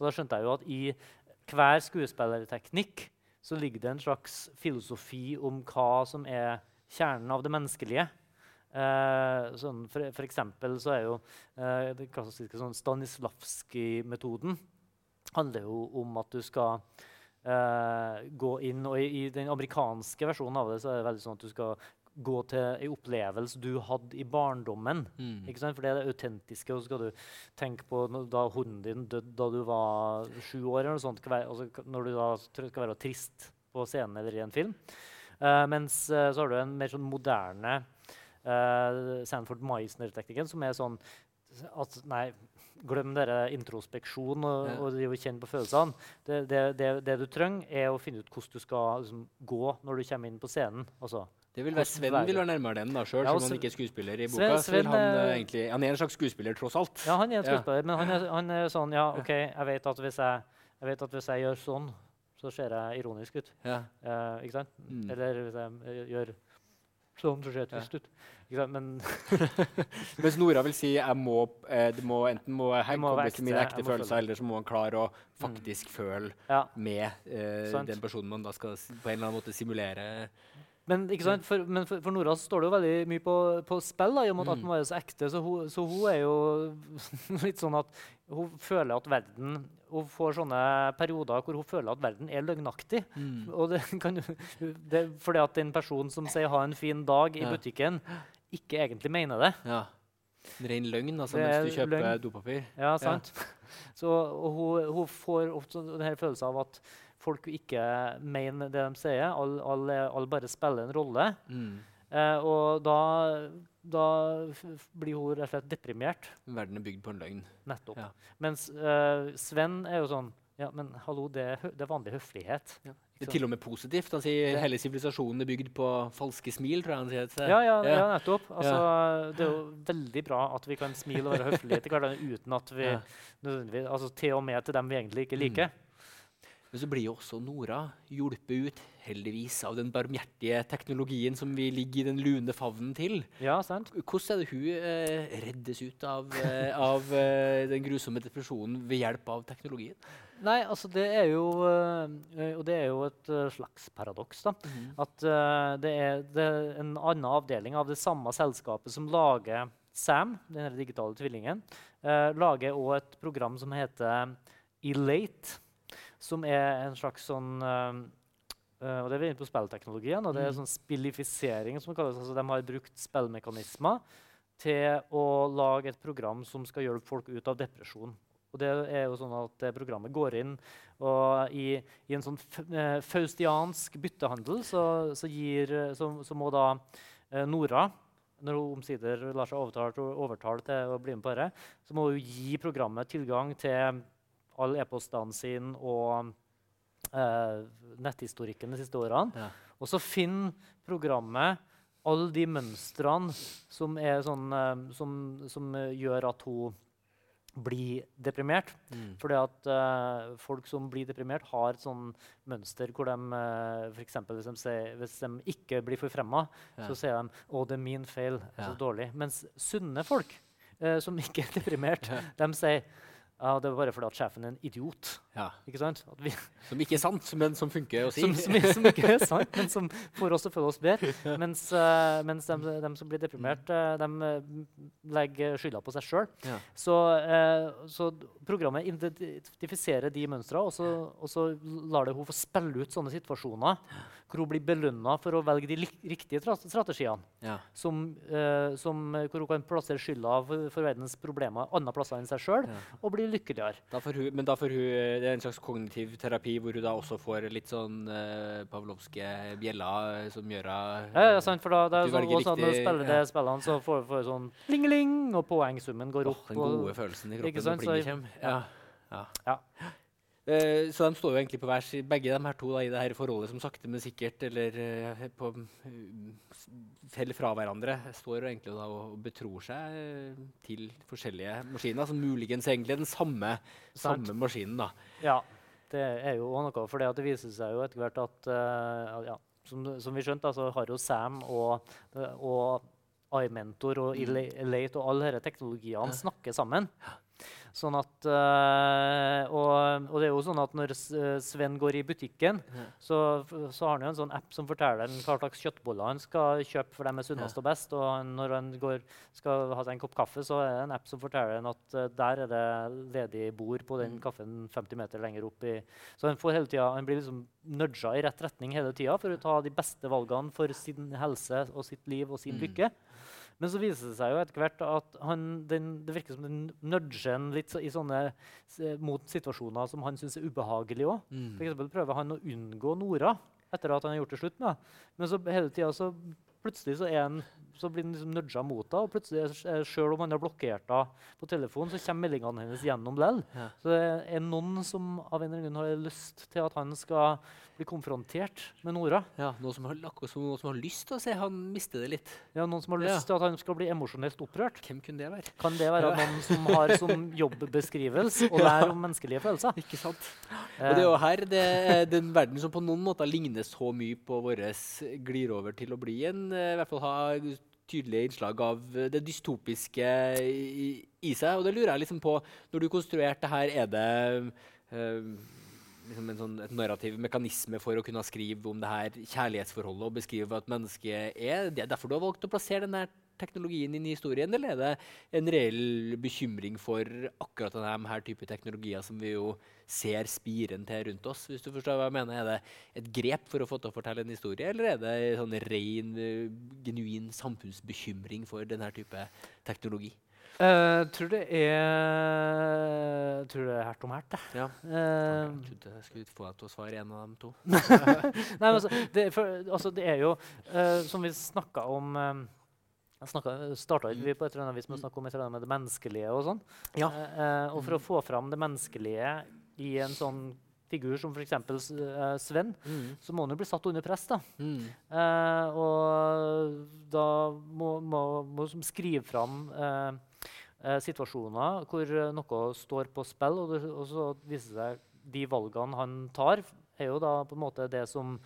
Og da skjønte jeg jo at i hver skuespillerteknikk så ligger det en slags filosofi om hva som er kjernen av det menneskelige. Eh, sånn for, for eksempel så er jo eh, det klassiske sånn Stanislavskij-metoden handler jo om at du skal eh, gå inn Og i, i den amerikanske versjonen av det så er det veldig sånn at du skal gå til en opplevelse du hadde i barndommen. Mm. Ikke sant? For det er det autentiske. Og så skal du tenke på da hunden din døde da du var sju år. eller noe sånt, altså, når du da skal være trist på scenen eller i en film. Uh, mens uh, så har du en mer sånn moderne uh, Sanford Meisner-teknikken, som er sånn at Nei, glem dere introspeksjon og, Ja. og å kjenne på følelsene. Det, det, det, det du trenger, er å finne ut hvordan du skal liksom, gå når du kommer inn på scenen. Altså, Det vil være Sven vil være nærmere den, da, sjøl, Ja, som han ikke er skuespiller i boka. Sven, Sven, han, eh, egentlig, han er en slags skuespiller, tross alt. Ja, han er en Ja. skuespiller, men han er, han er sånn Ja, OK, jeg vet at hvis jeg, jeg, vet at hvis jeg gjør sånn, så ser jeg ironisk ut. Ja. Uh, ikke sant? Mm. Eller hvis jeg gjør sånn, så ser jeg Ja. trist ut. Ikke sant? Men Mens Nora vil si jeg må, eh, det må enten må jeg komme til mine ekte, følelser, eller så må man klare å faktisk føle ja. med eh, den personen man da skal på en eller annen måte simulere. Men? For, men for, for Nora står det jo veldig mye på, på spill, da, i og med at Mm. den var så ekte. Så hun, så hun er jo litt sånn at hun føler at verden Hun får sånne perioder hvor hun føler at verden er løgnaktig. Og det kan det, er Fordi at en person som sier 'ha en fin dag' i Ja. butikken, ikke egentlig mener det. Ja. En ren løgn, altså, er mens du kjøper løgn. dopapir. Ja, sant? Så, og hun, hun får ofte denne følelsen av at folk ikke mener det de sier. Alle all, all bare spiller en rolle. Mm. Eh, og da, da blir hun rett og slett deprimert. Verden er bygd på en løgn. Nettopp. Ja. Mens eh, Sven er jo sånn Ja, men hallo, det det er vanlig høflighet. Det er til og med positivt. Han sier Det- hele sivilisasjonen er bygd på falske smil. tror jeg han sier. Ja, ja, ja. Ja. nettopp. Altså, Det er jo veldig bra at vi kan smile og være høflige til hverandre uten at vi Ja. nødvendigvis altså Til og med til dem vi egentlig ikke Mm. Men så blir jo også Nora hjulpet ut, heldigvis, av den barmhjertige teknologien som vi ligger i den lune favnen til. Ja, sant? Hvordan er det hun eh, reddes ut av, eh, av eh, den grusomme depresjonen ved hjelp av teknologien? Nei, altså det er jo øh, Og det er jo et øh, slags paradoks, da. At øh, det, er, det er en annen avdeling av det samme selskapet som lager Sam, den digitale tvillingen, lager òg et program som heter Elate, som er en slags sånn øh, og Det er vi inne på spillteknologien. og det er Mhm. sånn spillifisering. som det kalles. Altså, de har brukt spillmekanismer til å lage et program som skal hjelpe folk ut av depresjon. Og det er jo sånn at det programmet går inn og i, i en sånn eh, faustiansk byttehandel så, så, gir, så, så må da Nora når hun omsider lar seg overtale, overtale til å bli med på dette, så må hun gi programmet tilgang til alle e-postene sine og eh, netthistorikken de siste årene. Ja. Og så finner programmet alle de mønstrene som, er sånn, eh, som, som eh, gjør at hun blir deprimert. Mm. Fordi at eh, folk som blir deprimert, har et sånn mønster hvor de uh, f.eks. Hvis, de sier- hvis de ikke blir forfremma, Ja. så sier de 'Å, det er min feil'. Ja. så dårlig. Mens sunne folk eh, som ikke er deprimert, Ja. de sier ja, det var bare fordi at sjefen er en idiot. Ja. Ikke sant? Vi, Som ikke er sant, men som funker å si. som, som, som ikke er sant, men som får oss til å føle oss bedre. Mens, uh, mens de, de som blir deprimert, uh, de legger skylda på seg sjøl. Ja. Så, uh, så programmet identifiserer de mønstrene, og, så- og så lar det hun få spille ut sånne situasjoner hvor hun blir belønna for å velge de riktige strategiene. Ja. Som, eh, som, hvor hun kan plassere skylda for, for verdens problemer andre plasser enn seg sjøl, og bli lykkeligere. Da får hun, men da får hun, det er en slags kognitiv terapi hvor hun da også får litt sånn uh, pavlovske bjeller eh, som gjør henne Ja, ja, sant, for da, det er sånn, også at når du spiller ja. de spillene, så får du sånn ling-ling, og poengsummen går opp. opp. den og- gode følelsen i kroppen når plinget kommer. Ja. Ja. Ja. Eh, så de står jo egentlig på hver side, begge de her to da, i det her forholdet som sakte, men sikkert eller uh, på, uh, faller fra hverandre. Står egentlig da og betror seg eh, til forskjellige maskiner, som muligens egentlig er den samme, samme maskinen. da. Ja, det er jo noe, for det, at det viser seg jo etter hvert at eh, ja, som, som vi skjønte, så har jo Sam og, og iMentor og Ela- Elate og alle disse teknologiene snakker sammen. Sånn at, eh, og, og det er jo sånn at når eh, Sven går i butikken, Ja. så, så har han jo en sånn app som forteller han hva slags kjøttboller han skal kjøpe, for dem er sunnest Ja. og best. Og når han går, skal ha seg en kopp kaffe, så er det en app som forteller han at uh, der er det ledig bord på den Mm. kaffen 50 meter lenger opp i Så han, får hele tiden, han blir liksom nudga i rett retning hele tida for å ta de beste valgene for sin helse og sitt liv og sin Mm. lykke. Men så viser det seg jo etter hvert at han, den, det virker som den nudger han litt så, i sånne, mot situasjoner som han syns er ubehagelige òg. Mm. Eksempel prøver han å unngå Nora etter at han har gjort det slutt med. Men så hele tida så plutselig så, han, så blir han liksom nudga mot henne. Og plutselig, eh, selv om han har blokkert henne på telefonen, så kommer meldingene hennes gjennom likevel. Ja. Så det er noen som av en eller annen grunn har lyst til at han skal bli konfrontert med Nora. Ja, Noen som har, akkurat som har lyst til å se han miste det litt. Ja, noen som har Ja. lyst til at han skal bli emosjonelt opprørt. Hvem kunne det være? Kan det være Ja. noen som har som jobbbeskrivelse å lære om menneskelige følelser? Ikke sant? Eh, Og det er jo her det er den verden som på noen måter ligner så mye på vår, glir over til å bli en eh, I hvert fall ha tydelige innslag av det dystopiske i, i seg. Og det lurer jeg liksom på Når du konstruerte det her, er det eh, liksom en sånn, et narrativ mekanisme for å kunne skrive om det her kjærlighetsforholdet og beskrive hva et menneske er? Det er derfor du har valgt å plassere denne teknologien inn i historien, eller er det en reell bekymring for akkurat denne her type teknologier som vi jo ser spiren til rundt oss? hvis du forstår hva jeg mener? Er det et grep for å få til å fortelle en historie, eller er det sånn ren, eh, genuin samfunnsbekymring for denne type teknologi? Uh, tror det er Tror det er hert om hert, jeg. Ja. Uh, jeg trodde jeg skulle få deg til å svare en av dem to. Nei, altså, det, for, altså, det er jo uh, Som vi snakka om um, Starta vi på et eller annet vis med å snakke om et eller annet med det menneskelige og sånn. Ja. og for å få fram det menneskelige i en sånn figur som f.eks. Uh, Sven, mm. så må han jo bli satt under press. da. Mm. Uh, og da må, må, må skrive fram uh, uh, situasjoner hvor noe står på spill, og, det, og så viser det seg de valgene han tar, er jo da på en måte det som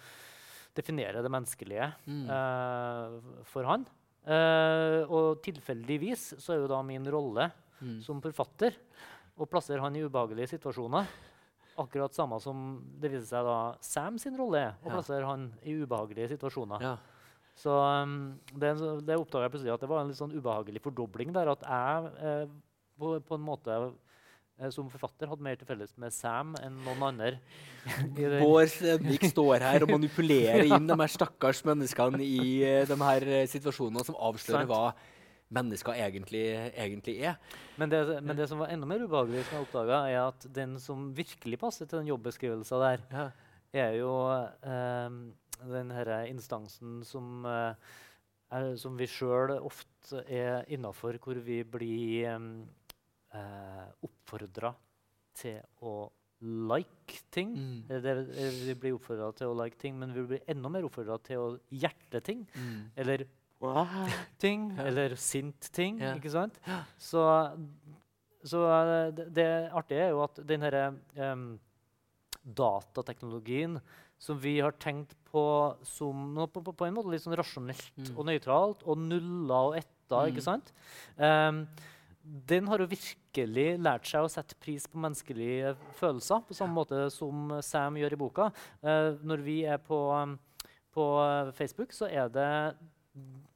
definerer det menneskelige mm. eh, for han. Eh, og tilfeldigvis så er jo da min rolle mm. som forfatter å plassere han i ubehagelige situasjoner akkurat samme som det viser seg da Sam sin rolle er, å plassere han i ubehagelige situasjoner. Ja. Så um, det, det oppdaga jeg plutselig at det var en litt sånn ubehagelig fordobling der. At jeg eh, på, på, en måte eh, som forfatter hadde mer til felles med Sam enn noen andre. Vår Sendvik står her og manipulerer inn de her stakkars menneskene i uh, de her uh, situasjonene som avslører hva mennesker egentlig, egentlig er. Men det, men det, som var enda mer ubehagelig, som jeg oppdaga, er at den som virkelig passer til den jobbeskrivelsen der, ja. er jo um, den herre instansen som, uh, er, som vi sjøl ofte er innafor, hvor vi blir um, uh, oppfordra til å like ting. Mm. Det, vi blir oppfordra til å like ting, men vi blir enda mer oppfordra til å hjerte ting. Mm. Eller ting eller sint-ting. Ja. ikke sant? Så, så eh, det, det, artige er jo at den herre um, datateknologien som vi har tenkt på som på, på, på en måte litt sånn rasjonelt mm. og nøytralt, og nulla og etta, mm. ikke sant? Um, den har jo virkelig lært seg å sette pris på menneskelige følelser, på samme måte som Sam gjør i boka. Uh, når vi er på, um, på Facebook, så er det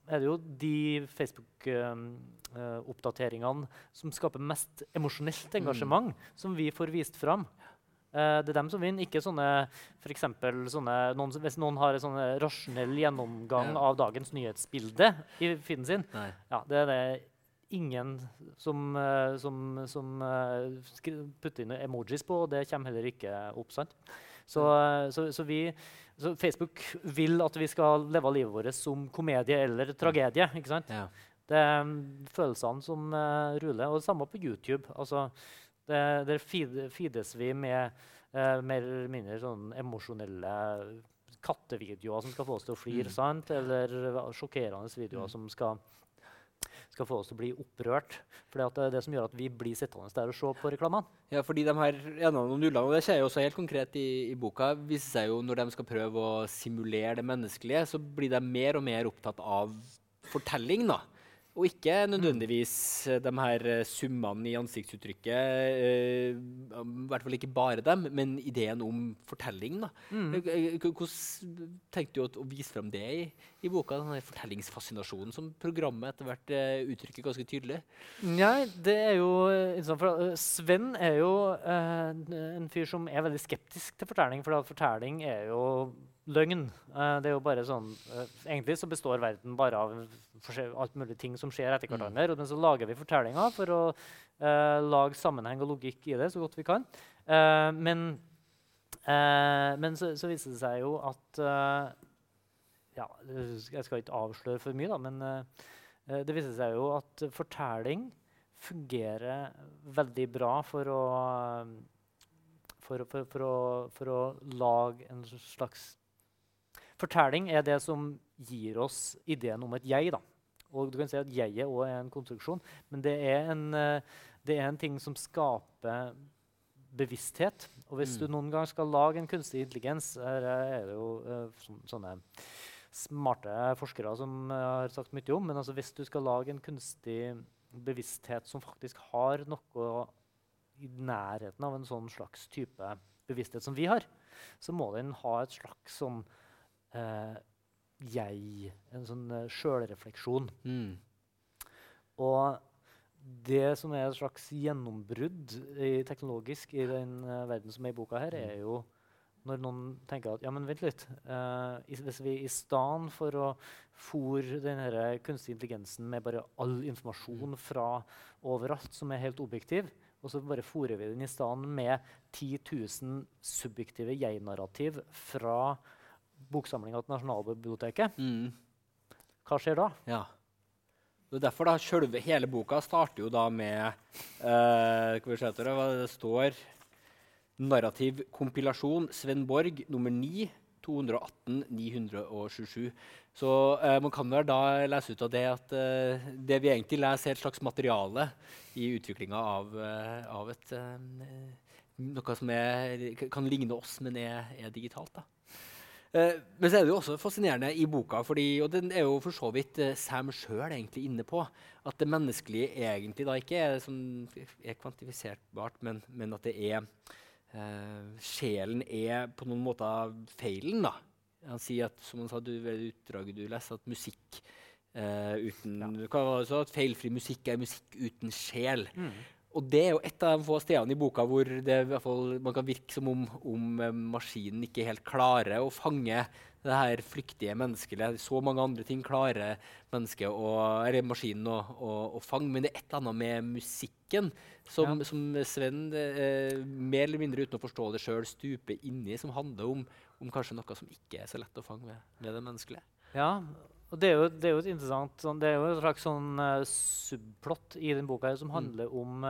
er det jo de Facebook-oppdateringene som skaper mest emosjonelt engasjement, mm. som vi får vist fram. Uh, det er dem som vinner, ikke sånne, for sånne noen, Hvis noen har en rasjonell gjennomgang ja. av dagens nyhetsbilde i feeden sin, ja, det er det ingen som, uh, som, som uh, putter inn emojis på, og det kommer heller ikke opp. sant? Så, så, så vi så Facebook vil at vi skal leve livet vårt som komedie eller tragedie. ikke sant? Ja. Det er um, følelsene som ruler. Og det samme på YouTube. Altså, det, der feedes vi med eh, mer eller mindre sånn emosjonelle kattevideoer som skal få oss til å flire. Mm. sant? Eller sjokkerende videoer mm. som skal skal få oss til å bli opprørt. For det er det som gjør at vi blir sittende der og se på reklamene. Ja, fordi de her og nullene, og det skjer jo også helt konkret i, i, boka, viser seg jo når de skal prøve å simulere det menneskelige, så blir de mer og mer opptatt av fortelling. da. Og ikke nødvendigvis eh, de her eh, summene i ansiktsuttrykket. Uh, I hvert fall ikke bare dem, men ideen om fortelling. da. Mm. Hvordan tenkte du å, vise frem det i, i boka? Den fortellingsfascinasjonen som programmet etter hvert uttrykker ganske tydelig? Nei, det er jo for, Sven er jo en fyr som er veldig skeptisk til fortelling. For fortelling er jo løgn. Uh, det er jo bare sånn, uh, Egentlig så består verden bare av alt mulig ting som skjer etter hverandre. Mm. Men så lager vi fortellinger for å uh, lage sammenheng og logikk i det så godt vi kan. men, men så, så, viser det seg jo at ja, Jeg skal ikke avsløre for mye, da, men det viser seg jo at fortelling fungerer veldig bra for å for, for, for, å, for, å, lage en slags Fortelling er det som gir oss ideen om et jeg. da. Og du kan si at jeget òg er en konstruksjon, men det er en, eh, det er en ting som skaper bevissthet. Og hvis mm. du noen gang skal lage en kunstig intelligens Her er det jo uh, sånne smarte forskere som uh, har sagt mye om. Men altså, hvis du skal lage en kunstig bevissthet som faktisk har noe i nærheten av en sånn slags type bevissthet som vi har, så må den ha et slags sånn eh, jeg, en sånn uh, sjølrefleksjon. Mm. Og det som er et slags gjennombrudd i, teknologisk i den uh, verden som er i boka her, er jo når noen tenker at ja, men vent litt. Uh, hvis vi i stedet for å fòre den kunstige intelligensen med bare all informasjon mm. fra overalt som er helt objektiv, og så bare fòrer vi den i stedet med 10 000 subjektive jeg-narrativ fra boksamlinga til Nasjonalbiblioteket, mm. hva skjer da? Ja. Det er derfor da, selve, Hele boka starter jo da med uh, hva det står Narrativ kompilasjon, Sven Borg, nummer 9, 218 927. Så uh, man kan vel da lese ut av det at uh, det vi egentlig leser, er et slags materiale i utviklinga av, uh, av, et noe som er, kan ligne oss, men er, er digitalt. da. Men så er det jo også fascinerende i boka, fordi, og den er jo for så vidt Sam sjøl inne på, at det menneskelige egentlig da ikke er, som er kvantifiserbart, men, men at det er eh, sjelen er på noen måter feilen. da. Han sier at som han sa, du, utdraget du leser, at musikk eh, uten ja. hva var det så, at Feilfri musikk er musikk uten sjel. Mm. Og det er jo et av de få stedene i boka hvor det i hvert fall, man kan virke som om, om eh, maskinen ikke helt klarer å fange det her flyktige mennesket. Så mange andre ting klarer å, eller maskinen å, å, å, fange, men det er et eller annet med musikken som, ja. som Sven, eh, mer eller mindre uten å forstå det sjøl, stuper inni, som handler om, om, kanskje noe som ikke er så lett å fange med, med det menneskelige. Ja, og det er jo, det er jo et interessant sånn, det er jo et slags sånn uh, subplott i den boka som mm. handler mm. om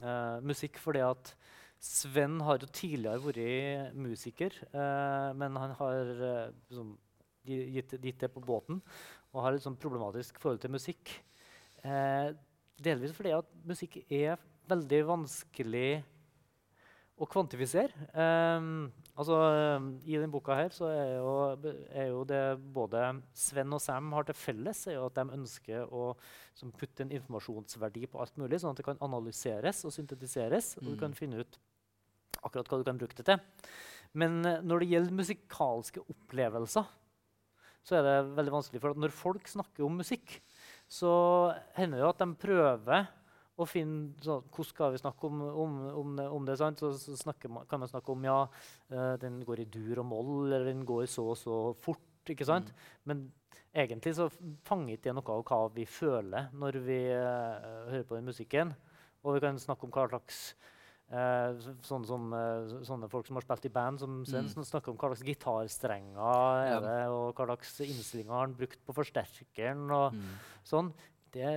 uh, musikk. fordi at Sven har jo tidligere vært musiker, uh, men han har liksom, gitt, gitt, det på båten og har et sånn problematisk forhold til musikk. delvis fordi at musikk er veldig vanskelig å kvantifisere. Um, altså, I denne boka her så er jo, er jo, det både Sven og Sam har til felles, er jo at de ønsker å putte en informasjonsverdi på alt mulig, sånn at det kan analyseres og syntetiseres. Mm. og du kan mm. finne ut akkurat hva du kan bruke det til. Men uh, når det gjelder musikalske opplevelser, så er det veldig vanskelig. For når folk snakker om musikk, så hender det jo at de prøver og finne sånn, Hvordan skal vi snakke om, om, om, om det? Så, så man, kan man snakke om ja, uh, den går i dur og moll, eller den går så og så fort. ikke sant? Mm. Men egentlig så fanger ikke det noe av hva vi føler når vi uh, hører på den musikken. Og vi kan snakke om hva slags uh, sånne, som, sånne, folk som har spilt i band, som mm. snakker om hva slags gitarstrenger er det, og hva slags innstillinger har han brukt på forsterkeren. og mm. sånn. Det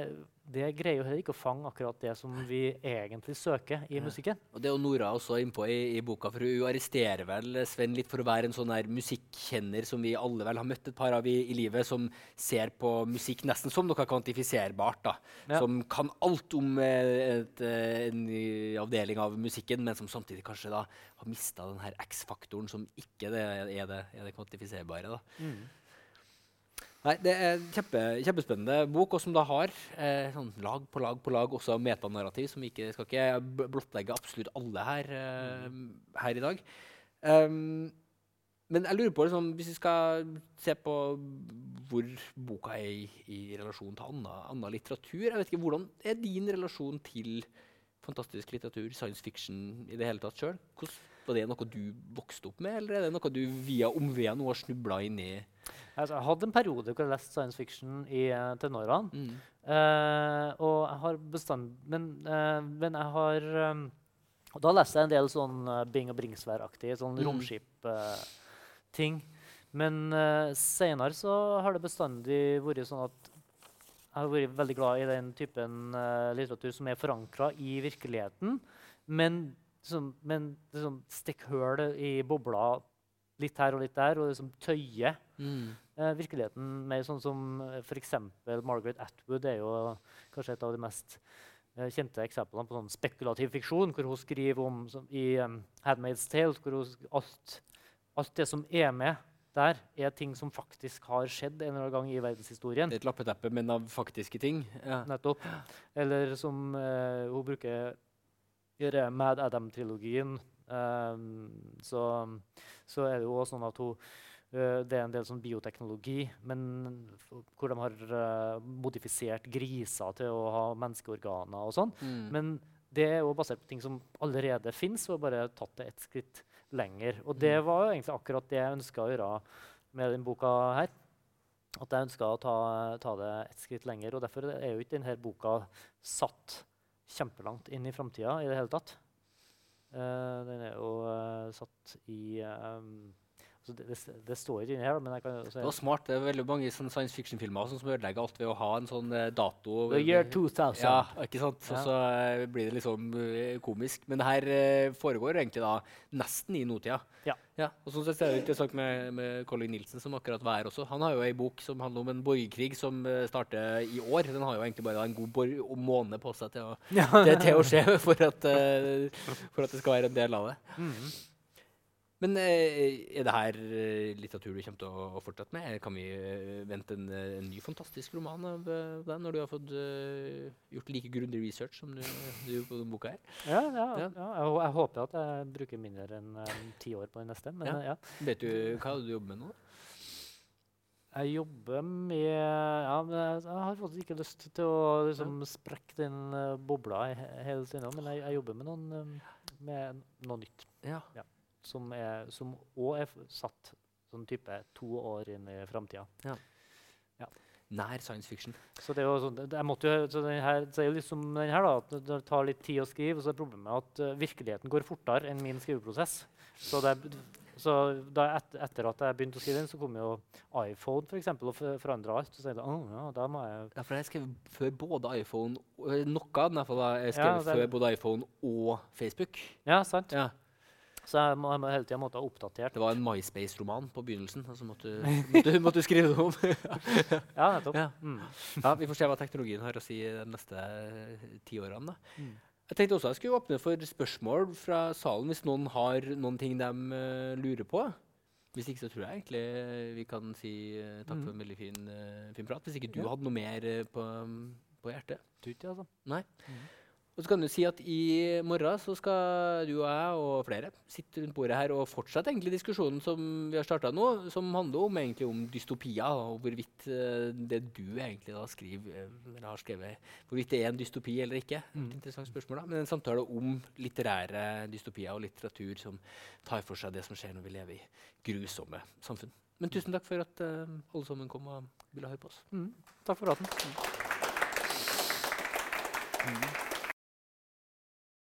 det greier jo heller ikke å fange akkurat det som vi egentlig søker i musikken. Og Det er jo Nora også innpå i, i boka, for hun arresterer vel Sven litt for å være en sånn her musikkjenner som vi alle vel har møtt et par av i, i livet, som ser på musikk nesten som noe kvantifiserbart. da, ja. Som kan alt om et, et, eh, en avdeling av musikken, men som samtidig kanskje da har mista den her X-faktoren som ikke det, er, det, er det kvantifiserbare. da. Mm. Nei, Det er en kjempe, kjempespennende bok, og som da har eh, sånn lag på lag på lag også metanarrativ, som ikke skal ikke blottlegge absolutt alle her, eh, her i dag. Um, men jeg lurer på, liksom, hvis vi skal se på hvor boka er i, i relasjon til annen, litteratur jeg vet ikke, Hvordan er din relasjon til fantastisk litteratur, science fiction i det hele tatt sjøl? Var det noe du vokste opp med, eller er det noe du via omveier nå har snubla inn i? Altså, jeg hadde en periode hvor jeg leste science fiction i uh, tenårene. Mm. Uh, og jeg har bestand... Men, uh, men jeg har um, Da leste jeg en del sånn Bing og Bringsvær-aktige sånn mm. romskip-ting. men uh, senere så har det bestandig vært sånn at jeg har vært veldig glad i den typen litteratur som er forankra i virkeligheten, men, liksom, men liksom, stikk hull i bobla litt her og litt der, og liksom tøye mm. eh, virkeligheten mer sånn som eh, f.eks. Margaret Atwood er jo kanskje et av de mest eh, kjente eksemplene på sånn spekulativ fiksjon, hvor hun skriver om som, i um, Handmaid's Tale hvor hun, alt, alt, det som er med der, er ting som faktisk har skjedd en eller annen gang i verdenshistorien. Et lappeteppe, men av faktiske ting? Ja. Nettopp. Eller som uh, hun bruker gjøre Mad Adam-trilogien Um, så, så, er det jo også sånn at hun Det er en del sånn bioteknologi, men hvor de har uh, modifisert griser til å ha menneskeorganer og sånn. Mm. Men det er jo basert på ting som allerede fins, og bare tatt det et skritt lenger. Og det var jo egentlig akkurat det jeg ønska å gjøre med denne boka her. At jeg ønska å ta, ta, det et skritt lenger. Og derfor er jo ikke denne boka satt kjempelangt inn i framtida i det hele tatt. Uh, den er jo uh, satt i um, det, det, det, står ikke inni her. men jeg kan Det var smart. Det er veldig mange science fiction-filmer som ødelegger alt ved å ha en sånn uh, dato. The year 2000. Ja, ikke sant? Ja. Og så blir det liksom komisk. Men det her foregår egentlig da nesten i notida. Ja. Ja, og sånn sett er det interessant med, med Colin Nielsen, som akkurat var her også. Han har jo ei bok som handler om en borgerkrig som starter i år. Den har jo egentlig bare en god måned på seg til å, til, til å skje for at, for at, det skal være en del av det. Mm -hmm. Men eh, er det her eh, litteratur du kommer til å fortsette med? Kan vi eh, vente en, en ny fantastisk roman av deg når du har fått uh, gjort like grundig research som du, du gjorde på denne boka? her? Ja, ja, ja. ja jeg, jeg, håper at jeg bruker mindre enn um, ti år på den neste. Men, ja. Vet du hva du jobber med nå? Jeg jobber med ja, Jeg har faktisk ikke lyst til å liksom, sprekke den uh, bobla hele tiden, men jeg, jeg, jobber med, noen, um, med noe nytt. Ja. Som òg er, er satt sånn type to år inn i framtida. Ja. Ja. Nær science fiction. Så det er jo sånn, jo, så den her, så er jo liksom den her da, at Det tar litt tid å skrive, og så er problemet at uh, virkeligheten går fortere enn min skriveprosess. Så, det, så et, etter at jeg begynte å skrive den, så kom jo iPhone for eksempel, og forandra alt. Så jeg oh, ja, da må jeg Ja, for jeg skrev før både iPhone Noe av den jeg skrev ja, før både iPhone og Facebook. Ja, sant. Ja. Så jeg må, jeg må hele tida måtte ha oppdatert. Det var en MySpace-roman på begynnelsen. altså måtte, måtte, måtte skrive det om. ja, nettopp. Ja. Mm. ja. Vi får se hva teknologien har å si de neste eh, ti årene. Mm. Jeg tenkte også jeg skulle åpne for spørsmål fra salen hvis noen har noen ting de uh, lurer på. Hvis ikke så tror jeg egentlig vi kan si uh, takk mm. for en veldig fin, uh, fin, prat. Hvis ikke du ja. hadde noe mer på, på hjertet. Tutti, altså. Nei. Mm. Og så kan du si at I morgen så skal du og jeg og flere sitte rundt bordet her og fortsette egentlig diskusjonen som vi har starta nå, som handler om, egentlig om dystopia, og hvorvidt uh, det du egentlig da skriver, eh, eller har skrevet, hvorvidt det er en dystopi eller ikke. Mm. Et interessant spørsmål da. Men en samtale om litterære dystopier og litteratur som tar for seg det som skjer når vi lever i grusomme samfunn. Men tusen takk for at uh, alle sammen kom og ville høre på oss. Mm. Takk for praten. Mm.